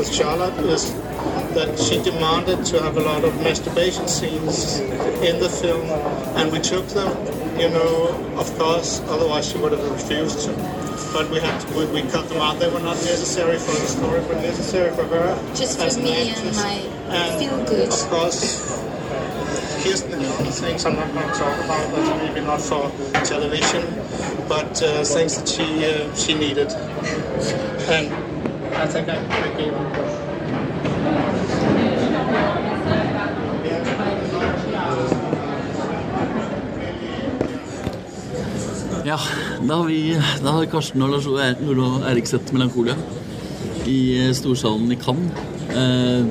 with Charlotte is that she demanded to have a lot of masturbation scenes in the film, and we took them, you know, of course, otherwise she would have refused to. But we had to, we, we cut them out. They were not necessary for the story, but necessary for her. Just for an me and my And feel good. Of course, Kirsten and other things I'm not going to talk about. That's maybe not for television, but uh, things that she uh, she needed. And I think I, I gave Ja, da har, vi, da har Karsten og Lars og Erik sett Melankolia i eh, storsalen i Cannes. Eh,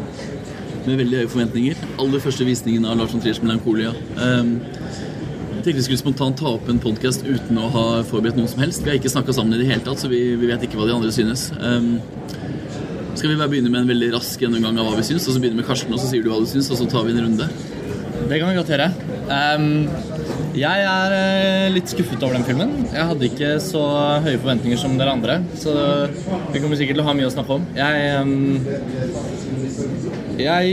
med veldig høye forventninger. Aller første visningen av Lars von Triers Melankolia. Eh, tenkte vi skulle spontant ta opp en podcast uten å ha forberedt noen som helst. Vi har ikke snakka sammen i det hele tatt, så vi, vi vet ikke hva de andre synes. Eh, skal vi bare begynne med en veldig rask gjennomgang av hva vi syns, og så begynne med Karsten, og så sier du hva du syns, og så tar vi en runde? Det kan vi godt gjøre. Ehm, jeg er eh, litt skuffet over den filmen. Jeg hadde ikke så høye forventninger som dere andre, så vi kommer sikkert til å ha mye å snakke om. Jeg, ehm, jeg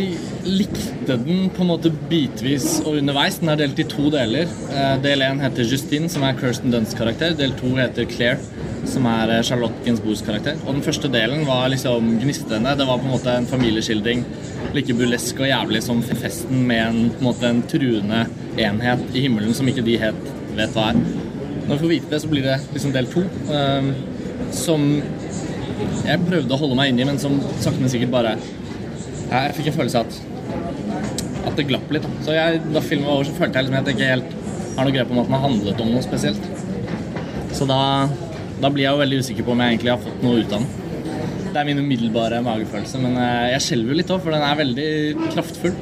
likte den på en måte bitvis og underveis. Den er delt i to deler. Eh, del én heter Justine, som er Kirsten Dunsts karakter. Del to heter Claire, som er eh, Charlotte Gainsbourgs karakter. Og den første delen var liksom gnistrende. Det var på en måte en familieskildring. Like burlesk og jævlig som festen med en, på en, måte, en truende enhet i himmelen som ikke de helt vet hva er. Når vi får vite det, så blir det liksom del to. Um, som jeg prøvde å holde meg inni, men som sakte, men sikkert bare Jeg fikk en følelse av at, at det glapp litt. Så jeg, da filmen var over, så følte jeg liksom at jeg ikke helt har noe grep om at den handlet om noe spesielt. Så da, da blir jeg jo veldig usikker på om jeg egentlig har fått noe ut av den. Det er min umiddelbare magefølelse, men eh, jeg skjelver jo litt òg, for den er veldig kraftfull.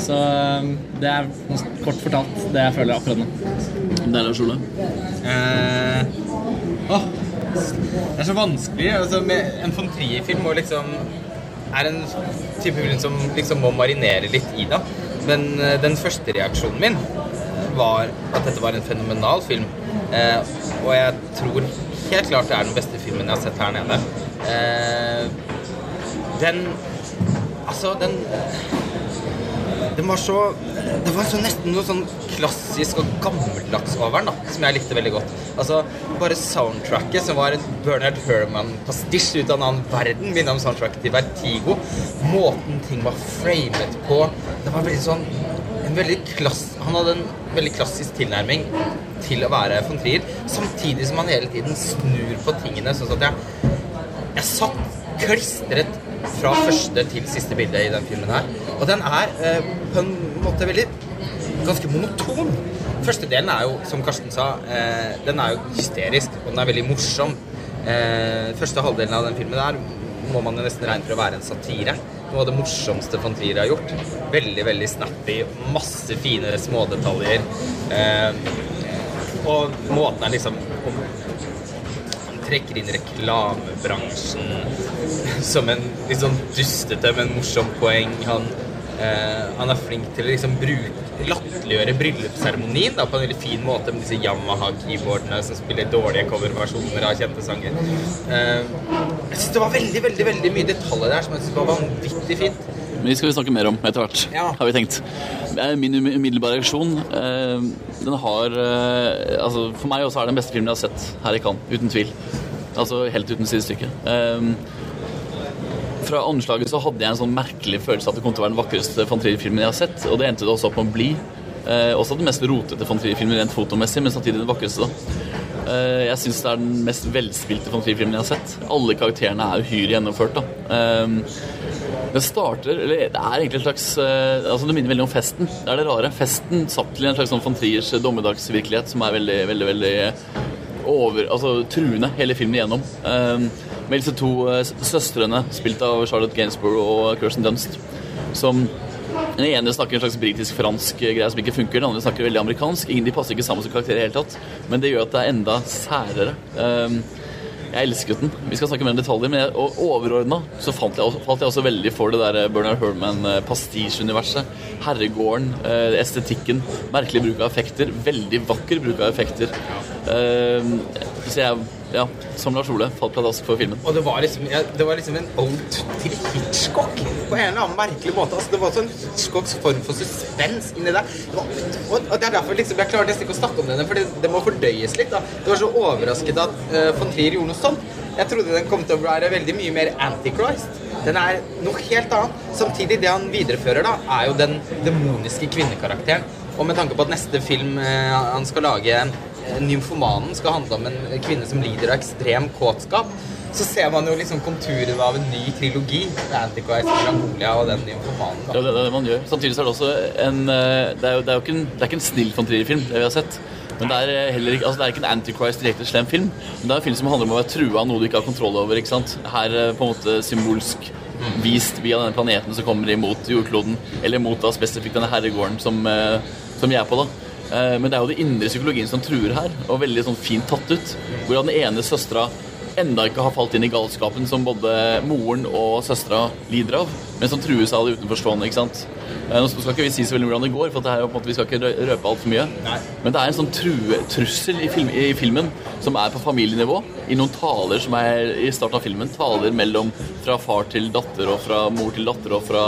Så eh, det er kort fortalt det jeg føler akkurat nå. Det er det Ole. Eh, åh, det er så vanskelig. Altså, med en von Trier-film må liksom er en type film som liksom må marinere litt i det. Men eh, den første reaksjonen min var at dette var en fenomenal film. Eh, og jeg tror helt klart det er den beste filmen jeg har sett her nede. Eh, den Altså, den den var så Det var så nesten noe sånn klassisk og gammeldags over den, da, som jeg likte veldig godt. Altså, Bare soundtracket, som var en Bernard Herman-pastisj ut av en annen verden, minner om soundtracket til Vertigo. Måten ting var framet på Det var veldig sånn en veldig klass, Han hadde en veldig klassisk tilnærming til å være von Trier, samtidig som han hele tiden snur på tingene, sånn at jeg jeg satt klistret fra første til siste bilde i den filmen her. Og den er eh, på en måte veldig ganske monoton. Første delen er jo, som Karsten sa, eh, den er jo hysterisk, og den er veldig morsom. Eh, første halvdelen av den filmen der må man jo nesten regne for å være en satire. Noe av det morsomste von Trier har gjort. Veldig, veldig snappy. Masse fine smådetaljer. Eh, og måten er liksom han trekker inn reklamebransjen som en litt sånn dustete, men morsom poeng. Han, eh, han er flink til å liksom latterliggjøre bryllupsseremonien på en veldig fin måte med disse Yamaha-keyboardene som spiller dårlige coverversjoner av kjente sanger. Eh, jeg syns det var veldig veldig, veldig mye detaljer der som jeg synes var vanvittig fint. Men de skal vi snakke mer om etter hvert, Ja. har vi tenkt. Min um- umiddelbare reaksjon eh, Den har eh, altså For meg også er det den beste filmen jeg har sett her i Cannes, uten tvil. Altså helt uten sidestykke. Eh, Fra anslaget så hadde jeg en sånn merkelig følelse at det kom til å være den vakreste von Trier-filmen jeg har sett, og det endte det også opp med å bli. Eh, også den mest rotete von Trier-filmen rent fotomessig, men samtidig den vakreste. da. Eh, jeg syns det er den mest velspilte von Trier-filmen jeg har sett. Alle karakterene er uhyre gjennomført. da. Eh, det starter Eller det er egentlig en slags eh, Altså Det minner veldig om festen. Det er det rare. Festen satt til en slags sånn von Triers dommedagsvirkelighet som er veldig, veldig, veldig over, altså truende hele filmen igjennom. Um, med disse to uh, søstrene, spilt av Charlotte Gainsborough og Kirsten Dunst, som den ene snakker en slags britisk-fransk greie som ikke funker, den andre snakker veldig amerikansk. Ingen de passer ikke sammen som karakterer i det hele tatt, men det gjør at det er enda særere. Um, jeg elsket den. Vi skal snakke mer om detaljer, men og overordna så falt jeg, falt jeg også veldig for det der Bernard Herman-pastisjuniverset. Herregården, eh, estetikken, merkelig bruk av effekter. Veldig vakker bruk av effekter. Eh, så jeg ja, som Lars Ole, falt pladask for filmen. Og det var liksom, ja, det var liksom en ode til Hitchcock på en eller annen merkelig måte. Altså, det var sånn Hitchcocks form for suspens inni der. Det var, og, og det er derfor liksom, Jeg klarer nesten ikke å snakke om denne, for det, det må fordøyes litt. da. Det var så overrasket at uh, von Trier gjorde noe sånt. Jeg trodde den kom til å være veldig mye mer Antichrist. Den er noe helt annet. Samtidig, det han viderefører, da, er jo den demoniske kvinnekarakteren. Og med tanke på at neste film uh, han skal lage, 'Nymfomanen', skal handle om en kvinne som lider av ekstrem kåtskap, så ser man jo liksom konturene av en ny trilogi. med Antichrist, Melancholia og den nymfomanen. Ja, det er det man gjør. Samtidig så er det også en eh, Det er jo, det er jo ikke, en, det er ikke en snill von Trier-film, det vi har sett. Men det er eh, heller ikke, altså det er ikke en Antichrist direkte slem film. Men det er en film som handler om å være trua av noe du ikke har kontroll over. ikke sant? Her eh, på en måte symbolsk vist via denne planeten som kommer imot jordkloden. Eller mot da spesifikt denne herregården som, eh, som jeg er på, da. Eh, Men det er jo den indre psykologien som truer her, og veldig sånn fint tatt ut. Hvor den ene søstera enda ikke har falt inn i galskapen som både moren og søstera lider av, men som trues av det utenforstående. ikke sant? Eh, Nå skal ikke vi si så veldig hvordan det går, for det er en måte, vi skal ikke rø- røpe altfor mye. Nei. Men det er en sånn true, trussel i, film, i filmen som er på familienivå. I noen taler som er i starten av filmen. Taler mellom fra far til datter og fra mor til datter og fra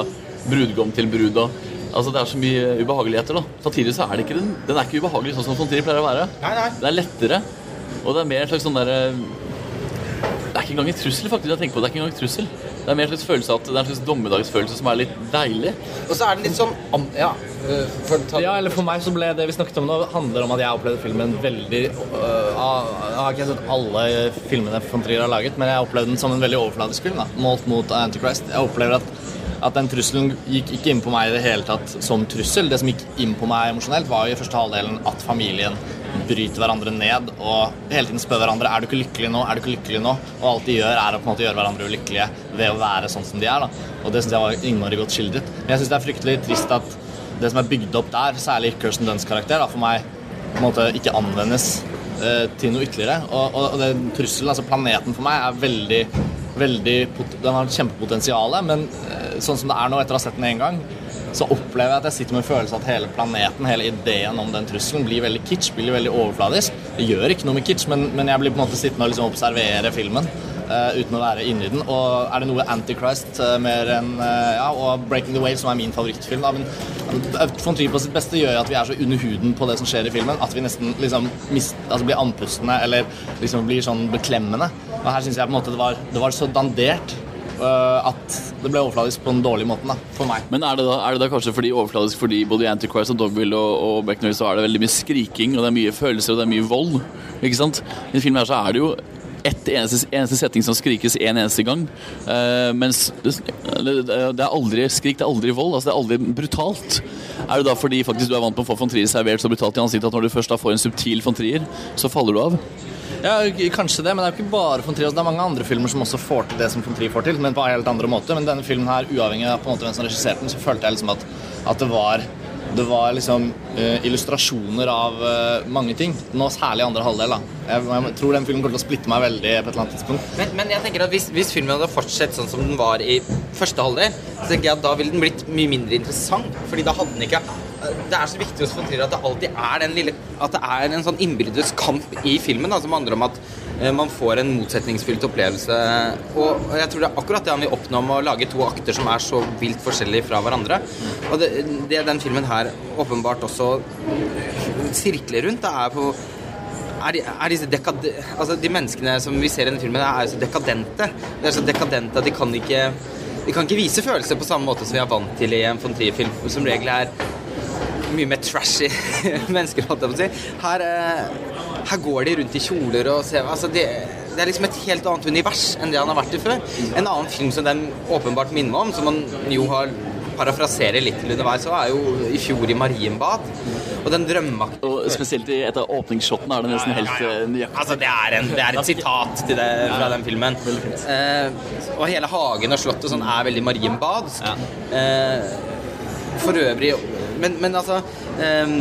brudgom til brud. Og, altså Det er så mye ubehageligheter. da. Samtidig så er det ikke den, den er ikke ubehagelig sånn som von pleier å være. Nei, nei. Det er lettere. Og det er mer en slags sånn derre Det er ikke engang en trussel, faktisk. jeg tenker på det. Det er ikke engang en trussel. Det er mer en slags følelse at det er en slags dommedagsfølelse som er litt deilig. Og så er den litt sånn Ja. for ta Ja, eller For meg så ble det vi snakket om nå, handler om at jeg opplevde filmen veldig øh, Jeg har ikke sett alle filmene von Trier har laget, men jeg opplevde den som en veldig overfladisk film. da, Målt mot Antichrist. Jeg opplever at, at den trusselen gikk ikke inn på meg i det hele tatt som trussel. Det som gikk inn på meg emosjonelt, var jo i første halvdelen at familien bryter hverandre ned og hele tiden spør hverandre er du ikke lykkelig nå, er du ikke lykkelig nå? Og alt de gjør, er å på en måte gjøre hverandre ulykkelige ved å være sånn som de er. da. Og det syns jeg var innmari godt skildret. Men jeg syns det er fryktelig trist at det som er bygd opp der, særlig Kirsten Dunns karakter, da, for meg på en måte ikke anvendes eh, til noe ytterligere. Og, og, og den trusselen, altså planeten for meg, er veldig, veldig Den har kjempepotensial, men eh, sånn som det er nå, etter å ha sett den én gang, så opplever jeg at jeg sitter med en følelse at hele planeten, hele ideen om den trusselen, blir veldig kitsch, blir veldig overfladisk. Det gjør ikke noe med kitsch, men, men jeg blir på en måte sittende og liksom observere filmen. Uh, uten å være inni den. Og er det noe Antichrist uh, mer enn uh, Ja, og Breaking the Wave, som er min favorittfilm, da, men von Trier på sitt beste gjør jo at vi er så under huden på det som skjer i filmen, at vi nesten liksom mist, altså blir andpustne eller liksom blir sånn beklemmende. Og her syns jeg på en måte det var, det var så dandert eh, at det ble overfladisk på den dårlige måten, da, for meg. Men er det da, er det da kanskje fordi overfladisk fordi både i Antichrist og Dogville og, og the så er det veldig mye skriking, og det er mye følelser, og det er mye vold. Ikke sant? I en film her så er det jo ett eneste, eneste setting som skrikes en eneste gang. Uh, mens det, det er aldri skrik, det er aldri vold. altså Det er aldri brutalt. Er det da fordi faktisk du er vant på å få von Trier servert så brutalt i ansiktet at når du først da får en subtil von Trier, så faller du av? Ja, kanskje det, men det er jo ikke bare von Trier. Det er mange andre filmer som også får til det som von Trier får til, men på helt andre måte. Men denne filmen her, uavhengig av på en måte hvem som regisserte den, så følte jeg liksom at, at det var det var liksom uh, illustrasjoner av uh, mange ting. Nå særlig andre halvdel. da. Jeg, jeg tror den filmen kommer til å splitte meg veldig på et eller annet tidspunkt. Men, men jeg tenker at hvis, hvis filmen hadde fortsatt sånn som den var i første halvdel, så tenker jeg at da ville den blitt mye mindre interessant. Fordi da hadde den ikke Det er så viktig von Trier at det alltid er den lille At det er en sånn innbyrdes kamp i filmen da, som handler om at eh, man får en motsetningsfylt opplevelse. Og jeg tror det er akkurat det han vil oppnå med å lage to akter som er så vilt forskjellige fra hverandre. Og det, det den filmen her åpenbart også sirkler rundt, da, er på er, de- er disse dekade, altså De menneskene som vi ser i denne filmen, er jo så dekadente. De er så dekadente at de kan ikke De kan ikke vise følelser på samme måte som vi er vant til i en von Trier-film. Som regel er mye mer trashy mennesker, holdt jeg på å si. Her, eh, her går de rundt i kjoler og ser altså det, det er liksom et helt annet univers enn det han har vært i før. En annen film som den åpenbart minner meg om, som han jo har parafraserer litt til underveis, så er jo i fjor i Marienbad. Og den drømmeaktige Og spesielt i et av åpningsshottene er det nesten helt ja, ja, ja. Altså, det er, en, det er et sitat det, fra den filmen. Eh, og hele hagen og slottet sånn er veldig marienbadsk. Eh, for øvrig Men, men altså um,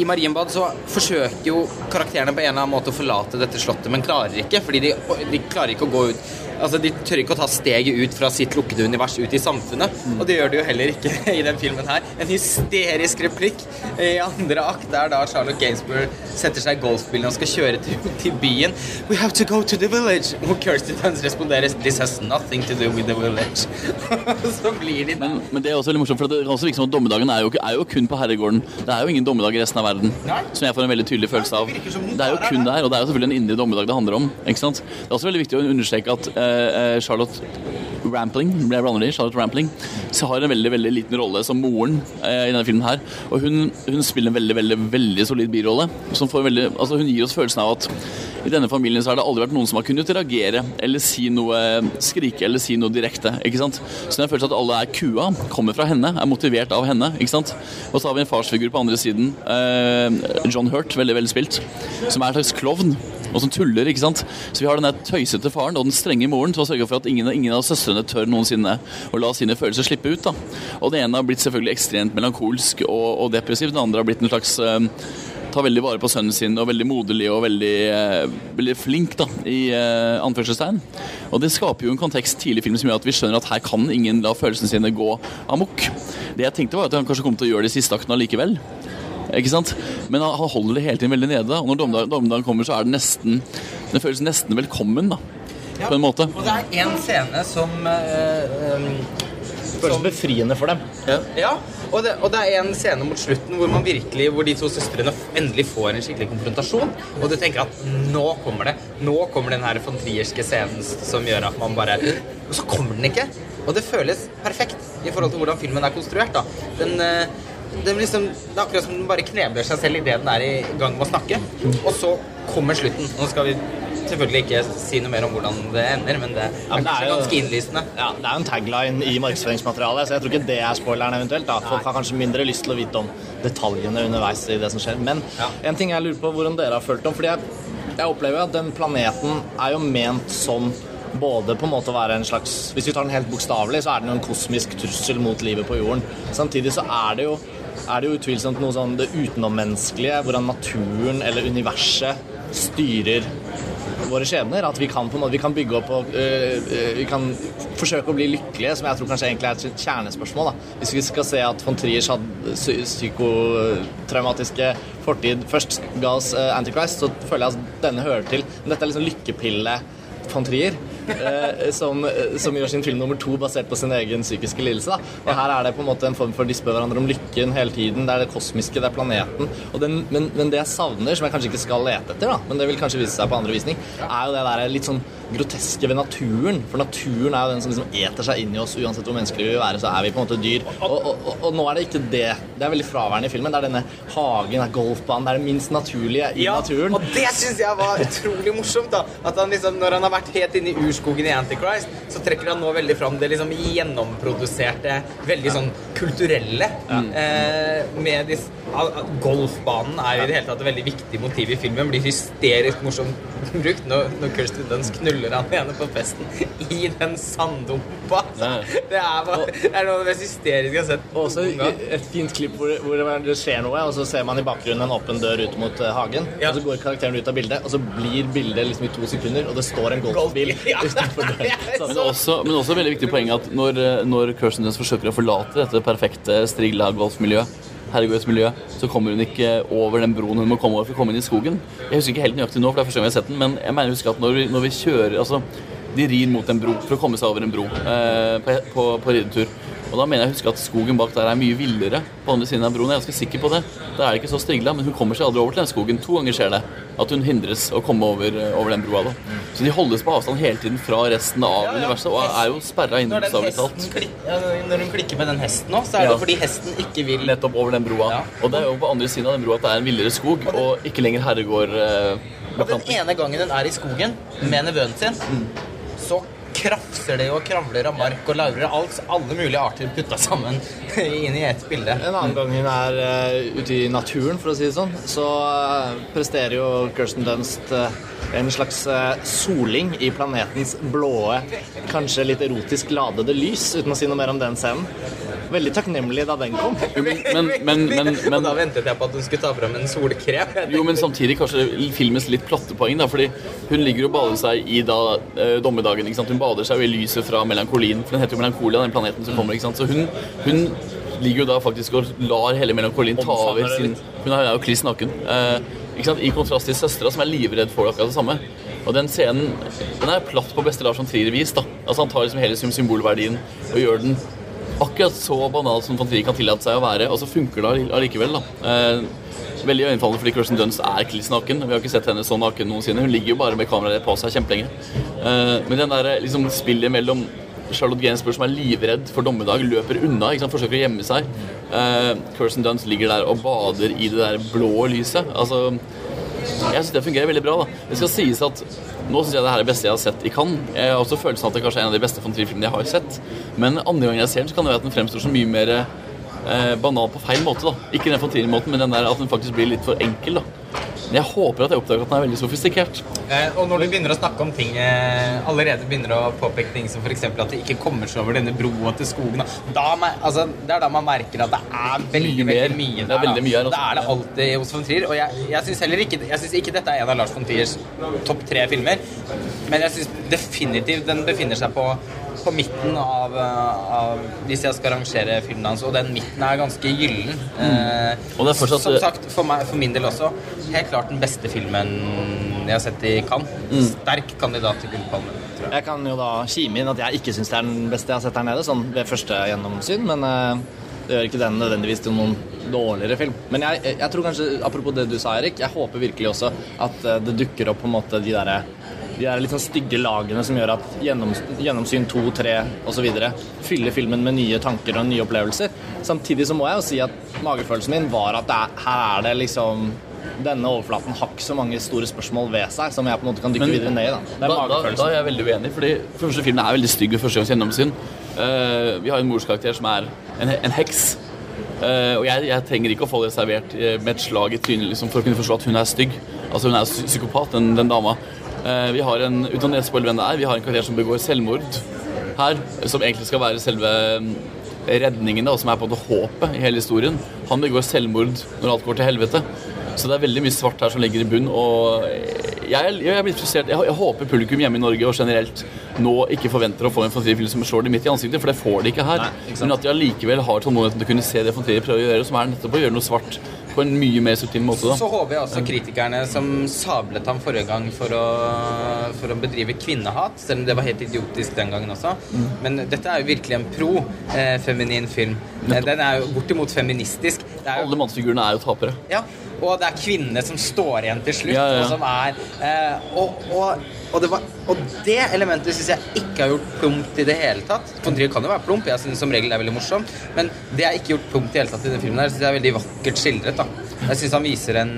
I Marienbad så forsøker jo karakterene på en eller annen måte å forlate dette slottet, men klarer ikke. Fordi de, de klarer ikke å gå ut Altså, De tør ikke å ta steget ut fra sitt lukkede univers ut i samfunnet. Og det gjør de jo heller ikke i den filmen her. En hysterisk replikk i andre akt der da Charlotte Gainsbourg setter seg i golfbilen og skal kjøre til, til byen. We have to go to the village. Og Kirsty Dunst responderer This has nothing to do with the village. så blir de Men, men det er også veldig morsomt, for det er også virke som at dommedagen er jo, er jo kun på herregården. Det er jo ingen dommedag i resten av verden. Nei. Som jeg får en veldig tydelig følelse av. Det Det er jo kun der, og det er jo selvfølgelig en indre dommedag det handler om. ikke sant? Det er også veldig viktig å understreke at eh, Charlotte Rampling, jeg blander de, Charlotte Rampling så har en veldig veldig liten rolle som moren eh, i denne filmen. her. Og hun, hun spiller en veldig veldig, veldig solid birolle. som får veldig, altså Hun gir oss følelsen av at i denne familien så har det aldri vært noen som har kunnet reagere eller si noe, skrike eller si noe direkte. ikke sant? Så den følelsen at alle er kua, kommer fra henne, er motivert av henne. ikke sant? Og så har vi en farsfigur på andre siden, eh, John Hurt, veldig veldig spilt, som er en slags klovn. Og som tuller, ikke sant. Så vi har den tøysete faren og den strenge moren til å sørge for at ingen, ingen av søstrene tør noensinne å la sine følelser slippe ut. da. Og det ene har blitt selvfølgelig ekstremt melankolsk og, og depressiv, den andre har blitt en slags eh, tar veldig vare på sønnen sin og veldig moderlig og veldig, eh, veldig flink, da, i eh, anførselstegn. Og det skaper jo en kontekst tidlig i filmen som gjør at vi skjønner at her kan ingen la følelsene sine gå amok. Det jeg tenkte var at han kanskje kom til å gjøre det i siste akten allikevel. Ikke sant? Men han han holder det hele tiden veldig nede. Og når dommedagen, dommedagen kommer, så er det nesten Den føles nesten velkommen, da. På en måte. Og det er en scene som eh, øh, Føles befriende for dem. Ja, og det, og det er en scene mot slutten hvor man virkelig, hvor de to søstrene endelig får en skikkelig konfrontasjon. Og du tenker at nå kommer det. Nå kommer den her von Trierske scenen som gjør at man bare Og så kommer den ikke. Og det føles perfekt i forhold til hvordan filmen er konstruert. da. Den, den liksom, det er akkurat som den bare knebler seg selv idet den er i gang med å snakke. Og så kommer slutten. Nå skal vi selvfølgelig ikke si noe mer om hvordan det ender, men det er men det er jo- ganske innlysende. Ja, Det er jo en tagline i markedsføringsmaterialet, så jeg tror ikke det er spoileren eventuelt. da. Folk har kanskje mindre lyst til å vite om detaljene underveis i det som skjer. Men Ja. en ting jeg lurer på hvordan dere har følt om, fordi jeg, jeg opplever at den planeten er jo ment som både på en måte å være en slags Hvis vi tar den helt bokstavelig, så er den jo en kosmisk trussel mot livet på jorden. Samtidig så er det jo er det jo utvilsomt noe sånn det utenommenneskelige, hvordan naturen eller universet styrer våre skjebner. At vi kan på en måte, vi kan bygge opp og øh, øh, vi kan forsøke å bli lykkelige, som jeg tror kanskje egentlig er et kjernespørsmål. da. Hvis vi skal se at von Triers hadde psy- psykotraumatiske fortid først ga oss øh, Antichrist, så føler jeg at denne hører til. Men dette er liksom lykkepille von Trier. Eh, som, eh, som gjør sin film nummer to basert på sin egen psykiske lidelse. Da. Og her er det på en måte en form for de spør hverandre om lykken hele tiden. Det er det kosmiske, det er planeten. Den, men, men det jeg savner, som jeg kanskje ikke skal lete etter, da, men det vil kanskje vise seg på andre visning, er jo det der litt sånn groteske ved naturen. For naturen er jo den som liksom eter seg inn i oss. Uansett hvor menneskelige vi vil være, så er vi på en måte dyr. Og, og, og, og nå er det ikke det. Det er veldig fraværende i filmen. Det er denne hagen, det er golfbanen, det er det minst naturlige i naturen. Og det syns jeg var utrolig morsomt. da At han liksom, Når han har vært helt inne i urskogen i Antichrist, så trekker han nå veldig fram det liksom gjennomproduserte, veldig sånn kulturelle. Eh, med disse, golfbanen er jo i det hele tatt et veldig viktig motiv i filmen. Blir hysterisk morsomt brukt når, når Kirsten Dunst knuller han ene på festen i den sanddumpa. Det er, bare, det er noe av det mest hysteriske jeg har sett. Og også et fint klipp hvor, hvor det skjer noe, og så ser man i bakgrunnen en åpen dør ut mot eh, hagen. Ja. Og så går karakteren ut av bildet, og så blir bildet liksom i to sekunder, og det står en golfbil Ja. utenfor døren. Så- Men også, men også veldig viktig poeng at når, eh, når Kirsten Dunst forsøker å forlate dette perfekte Strigla-golfmiljøet, herregårdsmiljøet, så kommer hun ikke over den broen hun må komme over for å komme inn i skogen. Jeg husker ikke helt nøyaktig nå, for det er første gang jeg har sett den, men jeg mener at når vi, når vi kjører altså, De rir mot en bro for å komme seg over en bro eh, på, på, på ridetur. Og da mener jeg å huske at skogen bak der er mye villere på andre siden av broen. Jeg er ganske sikker på det. Da er det ikke så strigla, men hun kommer seg aldri over til den skogen. To ganger skjer det at hun hindres å komme over, eh, over den broa. da. Så de holdes på avstand hele tiden fra resten av Ja, ja. universet og er jo sperra inne, den bokstavelig talt. ja, når hun klikker med den hesten nå, så er det Ja. fordi hesten ikke vil Nettopp over den broa. Og det er jo på andre siden av den broa at det er en villere skog, og ikke lenger herregård eh, Og den ene gangen hun er i skogen med nevøen sin, så krafser det og kravler av mark og laurer. Alt, alle mulige arter putta sammen inn i ett bilde. En annen gang hun er uh, ute i naturen, for å si det sånn, så uh, presterer jo Kirsten Dunst uh, en slags soling i planetens blåe, kanskje litt erotisk ladede lys, uten å si noe mer om den scenen. Veldig takknemlig da den kom. Jo, men, men, men, men, da ventet jeg på at hun skulle ta fram en solkrem. Jo, men samtidig kanskje filmens litt platte poeng, da, fordi hun ligger og bader seg i da eh, dommedagen. ikke sant? Hun bader seg jo i lyset fra melankolien. For den heter jo Melankolia, den planeten som kommer. ikke sant? Så hun, hun ligger jo da faktisk og lar hele melankolien ta over sin. Hun er jo kliss naken. Eh, ikke sant? I kontrast til søstera, som er livredd for akkurat det samme. Og den scenen den er platt på beste Lars von Trier-vis. da. Altså Han tar liksom hele symbolverdien og gjør den akkurat så banal som von kan tillate seg å være, og så funker det allikevel. da. Eh, veldig øyenfallende fordi Kirsten Dunst er kliss naken. Vi har ikke sett henne så naken noensinne. Hun ligger jo bare med kameraet på seg kjempelenge. Eh, men den der liksom spillet mellom Charlotte Gainsbourg som er livredd for dommedag, løper unna, ikke sant? forsøker å gjemme seg. Kirsten Dunst ligger der og bader i det der blå lyset. Altså, jeg syns det fungerer veldig bra. da. Det skal sies at nå syns jeg det her er det beste jeg har sett i Cannes. Jeg har også følelsen at det kanskje er en av de beste von jeg har sett. Men andre ganger jeg ser den, så kan det være at den fremstår så mye mer eh, banal på feil måte. da. Ikke den von Trier-måten, men den der at den faktisk blir litt for enkel. da. Men jeg håper at jeg oppdager at den er veldig sofistikert. Eh, og når du begynner å snakke om ting eh, Allerede begynner å påpeke ting som f.eks. at det ikke kommer seg over denne broa til skogen da, man, altså, Det er da man merker at det er veldig Mye veldig mye Det er veldig mye her, Det altså. er det alltid hos von Trier. Og jeg, jeg syns heller ikke Jeg synes ikke dette er en av Lars von Triers topp tre filmer, men jeg syns definitivt den befinner seg på på midten av, eh, av Hvis jeg skal rangere filmene hans, og den midten er ganske gyllen. Eh, Mm. Og det er fortsatt- som sagt, for, meg, for min del også, helt klart den beste filmen jeg har sett i Cannes. Mm. Sterk kandidat til Gullpalmen. jeg. Jeg kan jo da kime inn at jeg ikke syns det er den beste jeg har sett her nede, sånn ved første gjennomsyn, men eh, det gjør ikke den nødvendigvis til noen dårligere film. Men jeg, jeg, jeg tror kanskje, apropos det du sa, Erik, jeg håper virkelig også at eh, det dukker opp på en måte de derre de der litt sånn stygge lagene som gjør at gjennom, gjennomsyn to, tre osv. fyller filmen med nye tanker og nye opplevelser. Samtidig så må jeg jo si at magefølelsen min var at det er, her er det liksom denne overflaten har ikke så mange store spørsmål ved seg som jeg på en måte kan dykke Men- videre ned i. Da. Det Da, er da, da magefølelsen. er jeg veldig uenig, fordi første filmen er veldig stygg ved første gangs gjennomsyn. Uh, vi har en morskarakter som er en, en heks. Uh, og jeg, jeg trenger ikke å få det servert eh, med et slag i trynet liksom, for å kunne forstå at hun er stygg. Altså Hun er psykopat, den, den dama. Eh, vi har en uten å spoile hvem det er, vi har en karakter som begår selvmord her, som egentlig skal være selve mm, redningen, da, som er på en måte håpet i hele historien. Han begår selvmord når alt går til helvete. Så det er veldig mye svart her som ligger i bunn. Og jeg, jeg er frustrert. Jeg, jeg håper publikum hjemme i Norge og generelt nå ikke forventer å få en von Trier-film som slår dem midt i ansiktet, for det får de ikke her. Nei, ikke. Men at de allikevel har tålmodigheten til å kunne se det von Trier prøver å gjøre, som er nettopp å gjøre noe svart på en mye mer subtil måte. da. Så håper jeg også kritikerne som sablet ham forrige gang for å, for å bedrive kvinnehat, selv om det var helt idiotisk den gangen også. Mm. Men dette er jo virkelig en pro-feminin film. Eh, Den er jo bortimot feministisk. Jo Alle mannsfigurene er jo tapere. Ja, og det er kvinnene som står igjen til slutt, Ja, ja, og som er eh, og, og, og, det var, og det elementet syns jeg ikke har gjort plumpt i det hele tatt. Von kan jo være plump, jeg syns som regel det er veldig morsomt, men det er ikke gjort plumpt i det hele tatt i den filmen her. synes jeg er veldig vakkert skildret. da. Jeg syns han viser en,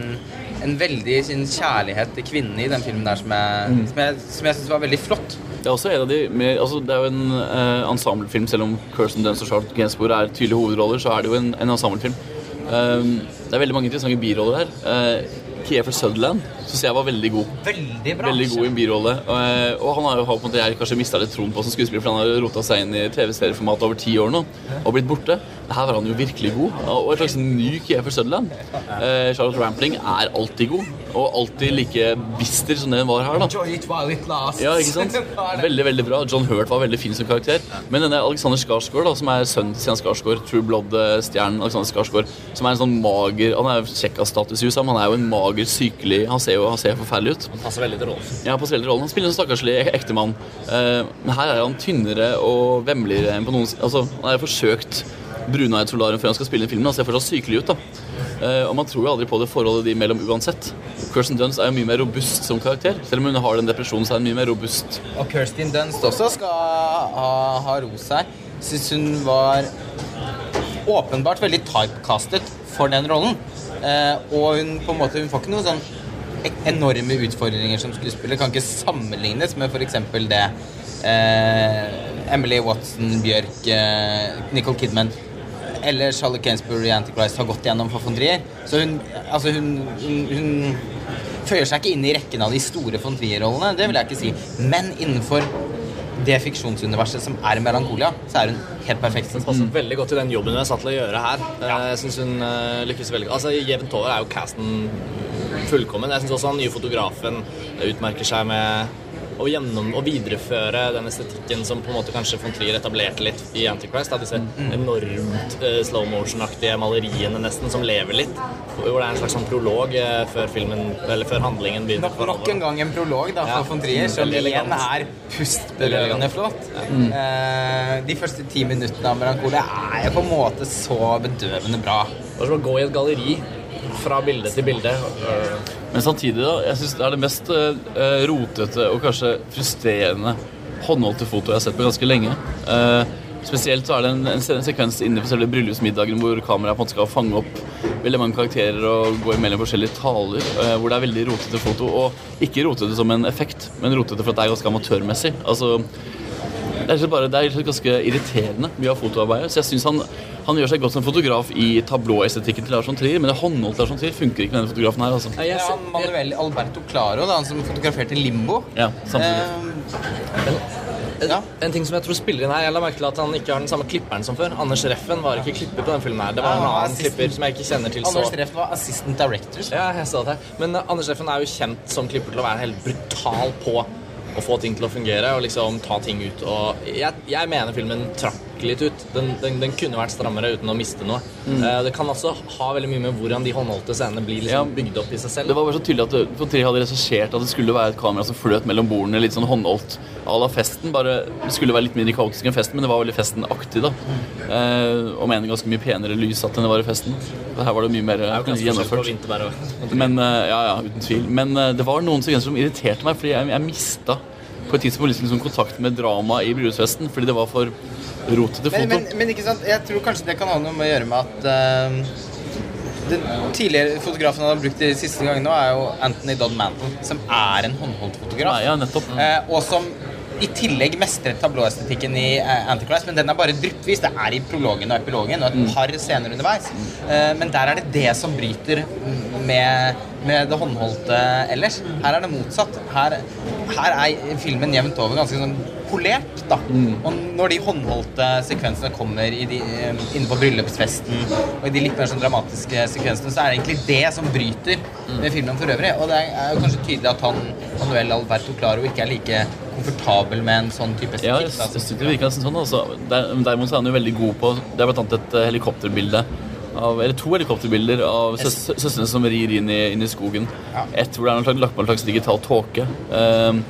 en veldig sin kjærlighet til kvinnene i den filmen der som jeg, Mm. som jeg, som jeg syns var veldig flott. Det er også en av de mer, altså det er jo en uh, ensemblefilm, selv om Kirsten Dunst og Charlotte Gainsbourg er tydelige hovedroller, så er det jo en, en ensemblefilm. Um, det er veldig mange interessante biroller her. Uh, Kiefer Sutherland syns jeg var veldig god. Veldig bra. Veldig god i en birolle. Og, og han har jo på en måte jeg kanskje mista litt troen på som skuespiller, for han har rota seg inn i TV-serieformat over ti år nå og blitt borte. Her var han jo virkelig god. Og en slags ny Kiefer Sutherland. Eh, Charlotte Rampling er alltid god, og alltid like bister som det hun var her. da Enjoy it while it lasts. ja, ikke sant? Veldig, veldig bra. John Hurt var veldig fin som karakter. Men denne Alexander Skarsgård, da, som er sønnen til Stian Skarsgård, True Blood-stjernen Alexander Skarsgård, som er en sånn mager Han er jo kjekkas-status i USA, men han er jo en mager, sykelig Han ser jo han ser forferdelig ut. Han Passer veldig til rollen. Ja, passer veldig til rollen. Han spiller en stakkarslig ek- ektemann. Eh, men her er han tynnere og vemmeligere enn på noen Altså, han har forsøkt brunøyet solarium før han skal spille inn filmen. Han ser fortsatt sykelig ut, da. Eh, og man tror jo aldri på det forholdet de imellom uansett. Kirsten Dunst er jo mye mer robust som karakter. Selv om hun har den depresjonen, så er hun mye mer robust. Og Kirsten Dunst også skal ha, ha ros her. Syns hun var åpenbart veldig typecastet for den rollen. Eh, og hun på en måte Hun får ikke noe sånn enorme utfordringer som skuespiller. Kan ikke sammenlignes med f.eks. det eh, Emily Watson, Bjørk, eh, Nicole Kidman eller Charlotte Gainsbourg i Antichrist har gått gjennom for von Trier. Så hun, altså hun, hun, hun føyer seg ikke inn i rekken av de store von Trier-rollene, det vil jeg ikke si. Men innenfor det fiksjonsuniverset som er Melankolia, så er hun helt perfekt. Hun passer veldig godt til den jobben hun er satt til å gjøre her. Ja. Jeg synes hun eh, lykkes veldig godt. Altså, Jevnt over er jo casten fullkommen. Jeg syns også han nye fotografen utmerker seg med å, gjennom, å videreføre den estetikken som på en måte kanskje von Trier etablerte litt i Antichrist. Da, disse enormt uh, slow motion-aktige maleriene nesten som lever litt. Hvor det er en slags sånn prolog uh, før filmen, eller før handlingen begynner. Nok, nok en gang en prolog da, Ja. for von Trier, som igjen er pustbelønnende flott. Eh, de første ti minuttene av Melancholia er jo på en måte så bedøvende bra. Det er som å gå i et galleri fra bilde til bilde. Men samtidig, da, jeg syns det er det mest eh, rotete og kanskje frustrerende håndholdte fotoet jeg har sett på ganske lenge. Eh, spesielt så er det en, en, en sekvens inne på selve bryllupsmiddagen hvor kameraet på en måte skal fange opp veldig mange karakterer og gå imellom forskjellige taler, eh, hvor det er veldig rotete foto. Og ikke rotete som en effekt, men rotete for at det er ganske amatørmessig. Altså, er, bare, det er ganske irriterende mye av fotoarbeidet. Så jeg synes han, han gjør seg godt som fotograf i tablåestetikken til Lars von Trier, men det håndholdte Lars von Trier funker ikke med denne fotografen her. altså. er han Manuel Alberto Claro, da, han som fotograferte Limbo. Ja, samtidig. Eh, ja. En ting som jeg tror spiller inn her Jeg la merke til at han ikke har den samme klipperen som før. Anders Reffen var ikke klipper på den filmen her. Det var Ja, en annen assistant. klipper som jeg ikke kjenner til så Anders Reffen var assistant director. Ja, jeg sa det. Men uh, Anders Reffen er jo kjent som klipper til å være helt brutal på å få ting til å fungere og liksom ta ting ut. Og jeg, jeg mener filmen trakk litt ut. Den, den, den kunne vært strammere uten å miste noe. Eh, det kan også ha veldig mye med hvordan de håndholdte scenene blir liksom Ja. bygd opp i seg selv. Det var bare så tydelig at du, Trier hadde regissert at det skulle være et kamera som fløt mellom bordene, litt sånn håndholdt à la festen. Bare det skulle være litt mindre kaotisk enn festen, men det var veldig festen-aktig, da. Eh, og med en ganske mye penere lyssatt enn det var i festen. Her var det mye mer Det er ganske gjennomført. Men eh, ja, ja, uten tvil. Men eh, det var noen sekvenser som irriterte meg, fordi jeg, jeg mista på et tidspunkt liksom kontakt med dramaet i bryllupsfesten, fordi det var for rotete foto. Men, men, men ikke sant, jeg tror kanskje det kan ha noe med å gjøre med at uh, den tidligere fotografen han har brukt de siste gangene er jo Anthony Dodd Mantle, som er en håndholdt fotograf. Nei, ja, nettopp. Uh, og som i tillegg mestret tablåestetikken i eh, Antichrist, men den er bare dryppvis. Det er i prologen og epilogen og et par scener underveis. Eh, men der er det det som bryter med, med det håndholdte ellers. Her er det motsatt. Her, her er filmen jevnt over ganske sånn polert, da. Og når de håndholdte sekvensene kommer i de, eh, inne på bryllupsfesten og i de litt mer sånn dramatiske sekvensene, så er det egentlig det som bryter med filmen for øvrig. Og det er jo kanskje tydelig at han Manuel Alberto Claro ikke er like komfortabel med en sånn type Ja, estetikk. jeg, jeg synes det virker nesten sånn. Altså. Der, derimot så er han jo veldig god på Det er blant annet et eh, helikopterbilde av, eller to helikopterbilder av søs, søstrene som rir inn i, inn i skogen. Ja. Et hvor det er noe slags- lagt på en slags digital tåke. ehm,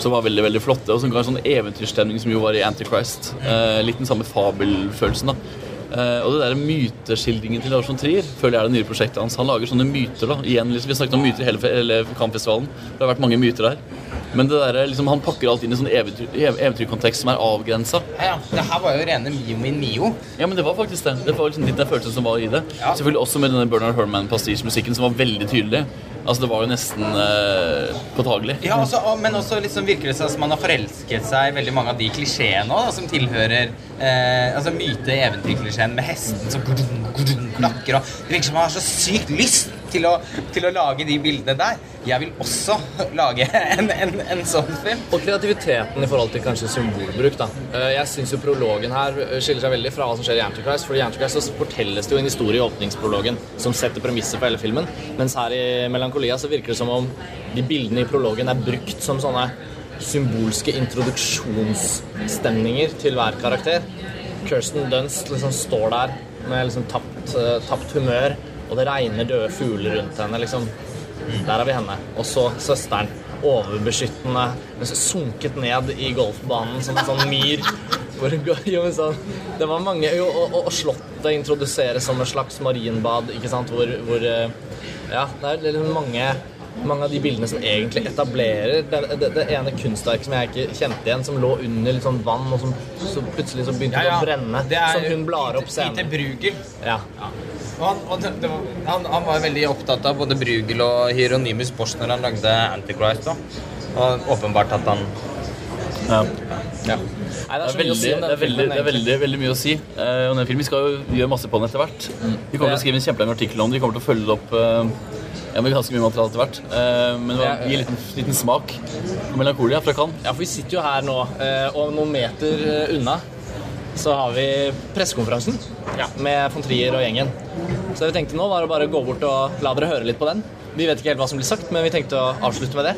som var veldig veldig flotte, og som ga en sånn eventyrstemning som jo var i Antichrist. Uh, litt den samme fabelfølelsen. da Uh, og det der myteskildringen til Lars von Trier føler jeg er det nye prosjektet hans. Han lager sånne myter. da Igjen, liksom, Vi snakket om myter i hele, hele Cannes-festivalen. Det har vært mange myter der. Men det der, liksom, han pakker alt inn i en sånn eventyr, eventyrkontekst som er avgrensa. Ja, ja. Det her var jo rene Mio min Mio. Ja, men det var faktisk det. Det var liksom litt den følelsen som var i det. Ja. Selvfølgelig også med denne Bernard Herman-pastisjmusikken som var veldig tydelig. Altså, det var jo nesten eh, påtagelig. Ja, også, og- men også liksom virker det seg som man har forelsket seg i veldig mange av de klisjeene også, som tilhører eh, altså myte-eventyrklisjeen med hesten som klakker. Og det virker som man har så sykt lyst til å, til å lage de bildene der. Jeg vil også lage en, en, en sånn film. Og kreativiteten i forhold til kanskje symbolbruk. da. Eh, Jeg syns prologen her eh, skiller seg veldig fra hva som skjer i Antichrist. For i Antichrist så fortelles det jo en historie i åpningsprologen som setter premisser for hele filmen. Mens her i Melankolia så virker det som om de bildene i prologen er brukt som sånne symbolske introduksjonsstemninger til hver karakter. Kirsten Dunst liksom står der med liksom tapt, eh, tapt humør, og det regner døde fugler rundt henne. liksom. Der har vi henne. Og så søsteren. Overbeskyttende, sunket ned i golfbanen som en sånn myr. Hvor jo, sånn, det var mange, jo, og, og, Slottet introduseres som et slags marinbad, ikke sant, hvor, hvor eh, Ja, det er mange mange av de bildene som egentlig etablerer det, det, det ene kunstverket som jeg ikke kjente igjen, som lå under litt sånn vann, og som så plutselig så begynte det å brenne. Det er som hun blar opp senere. Brugel. Ja. Og han, og det, det var, han, han var veldig opptatt av både Brugel og Hieronymus Bosch når han lagde Antichrist. Da. Og åpenbart at han Ja. ja. Nei, det er veldig, si det er veldig, det er veldig, veldig mye å si eh, om den filmen. Vi skal jo gjøre masse på den etter hvert. Vi kommer til å skrive en kjempelang artikkel om det. Vi kommer til å følge det opp eh, ja, med ganske mye materiale etter hvert. Eh, men det var- gi en liten, liten smak Melankolia fra Cannes. Ja, for vi sitter jo her nå, eh, og noen meter eh, unna. Så har vi pressekonferansen med von Trier og gjengen. Så det vi tenkte nå, var å bare gå bort og la dere høre litt på den. Vi vet ikke helt hva som blir sagt, men vi tenkte å avslutte med det.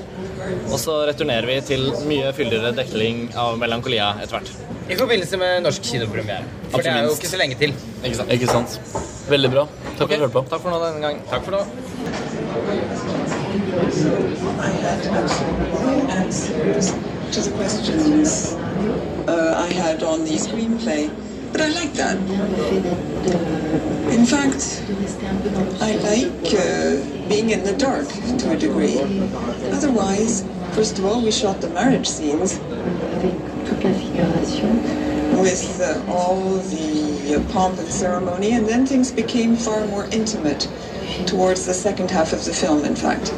Og så returnerer vi til mye fyldigere dekling av Melankolia etter hvert. I forbindelse med norsk kinopremiere. For det er jo ikke så lenge til. Ikke sant? Ikke sant? Veldig bra. Takk for at du hørte på. Takk for nå denne gang. Takk for nå. To the questions uh, I had on the screenplay. But I like that. In fact, I like uh, being in the dark to a degree. Otherwise, first of all, we shot the marriage scenes with uh, all the uh, pomp and ceremony, and then things became far more intimate towards the second half of the film, in fact.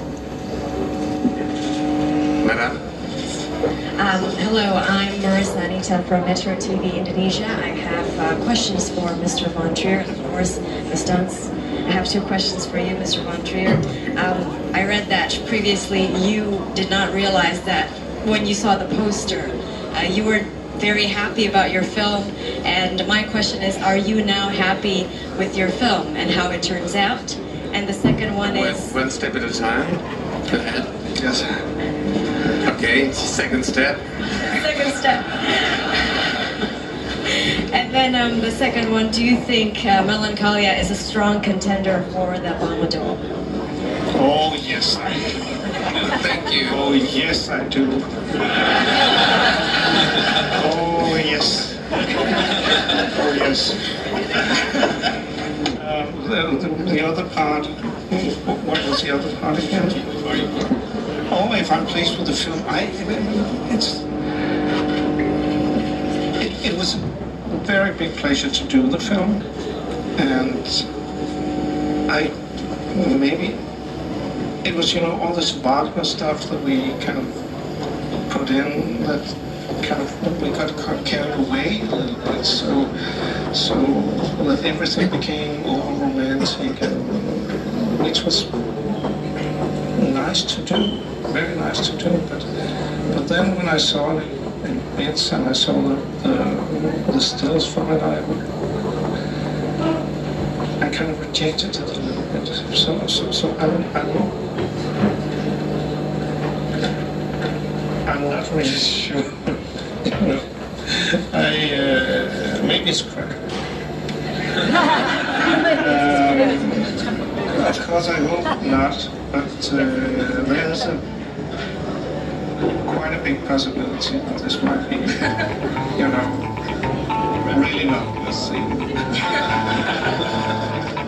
Madame? Um, hello, I'm Marissa Anita from Metro TV Indonesia. I have uh, questions for Mr. Von Trier and, of course, Ms. Dunst. I have two questions for you, Mr. Von Trier. Um, I read that previously you did not realize that when you saw the poster, uh, you were very happy about your film. And my question is, are you now happy with your film and how it turns out? And the second one One, is... one step at a time. Yes. Okay, second step. Second step. and then um, the second one, do you think uh, Melancholia is a strong contender for the Palma d'Or? Oh, yes, I do. Thank you. Oh, yes, I do. Oh, yes. Oh, yes. Um, the, the, the other part, what was the other part again? Oh, if I'm pleased with the film, I, it's, it, it was a very big pleasure to do the film, and I maybe it was, you know, all this Wagner stuff that we kind of put in that kind of we got carried away a little bit. So, so that everything became all romantic, and, which was nice to do, very nice to do. But, but then when I saw it in bits and I saw the, the, the stills from it, I, I kind of rejected it a little bit. So, so, so I'm, I'm, I'm not really sure. I, uh, maybe it's correct. um, of course, I hope not, but uh, there's a quite a big possibility that this might be, you know, really not the thing.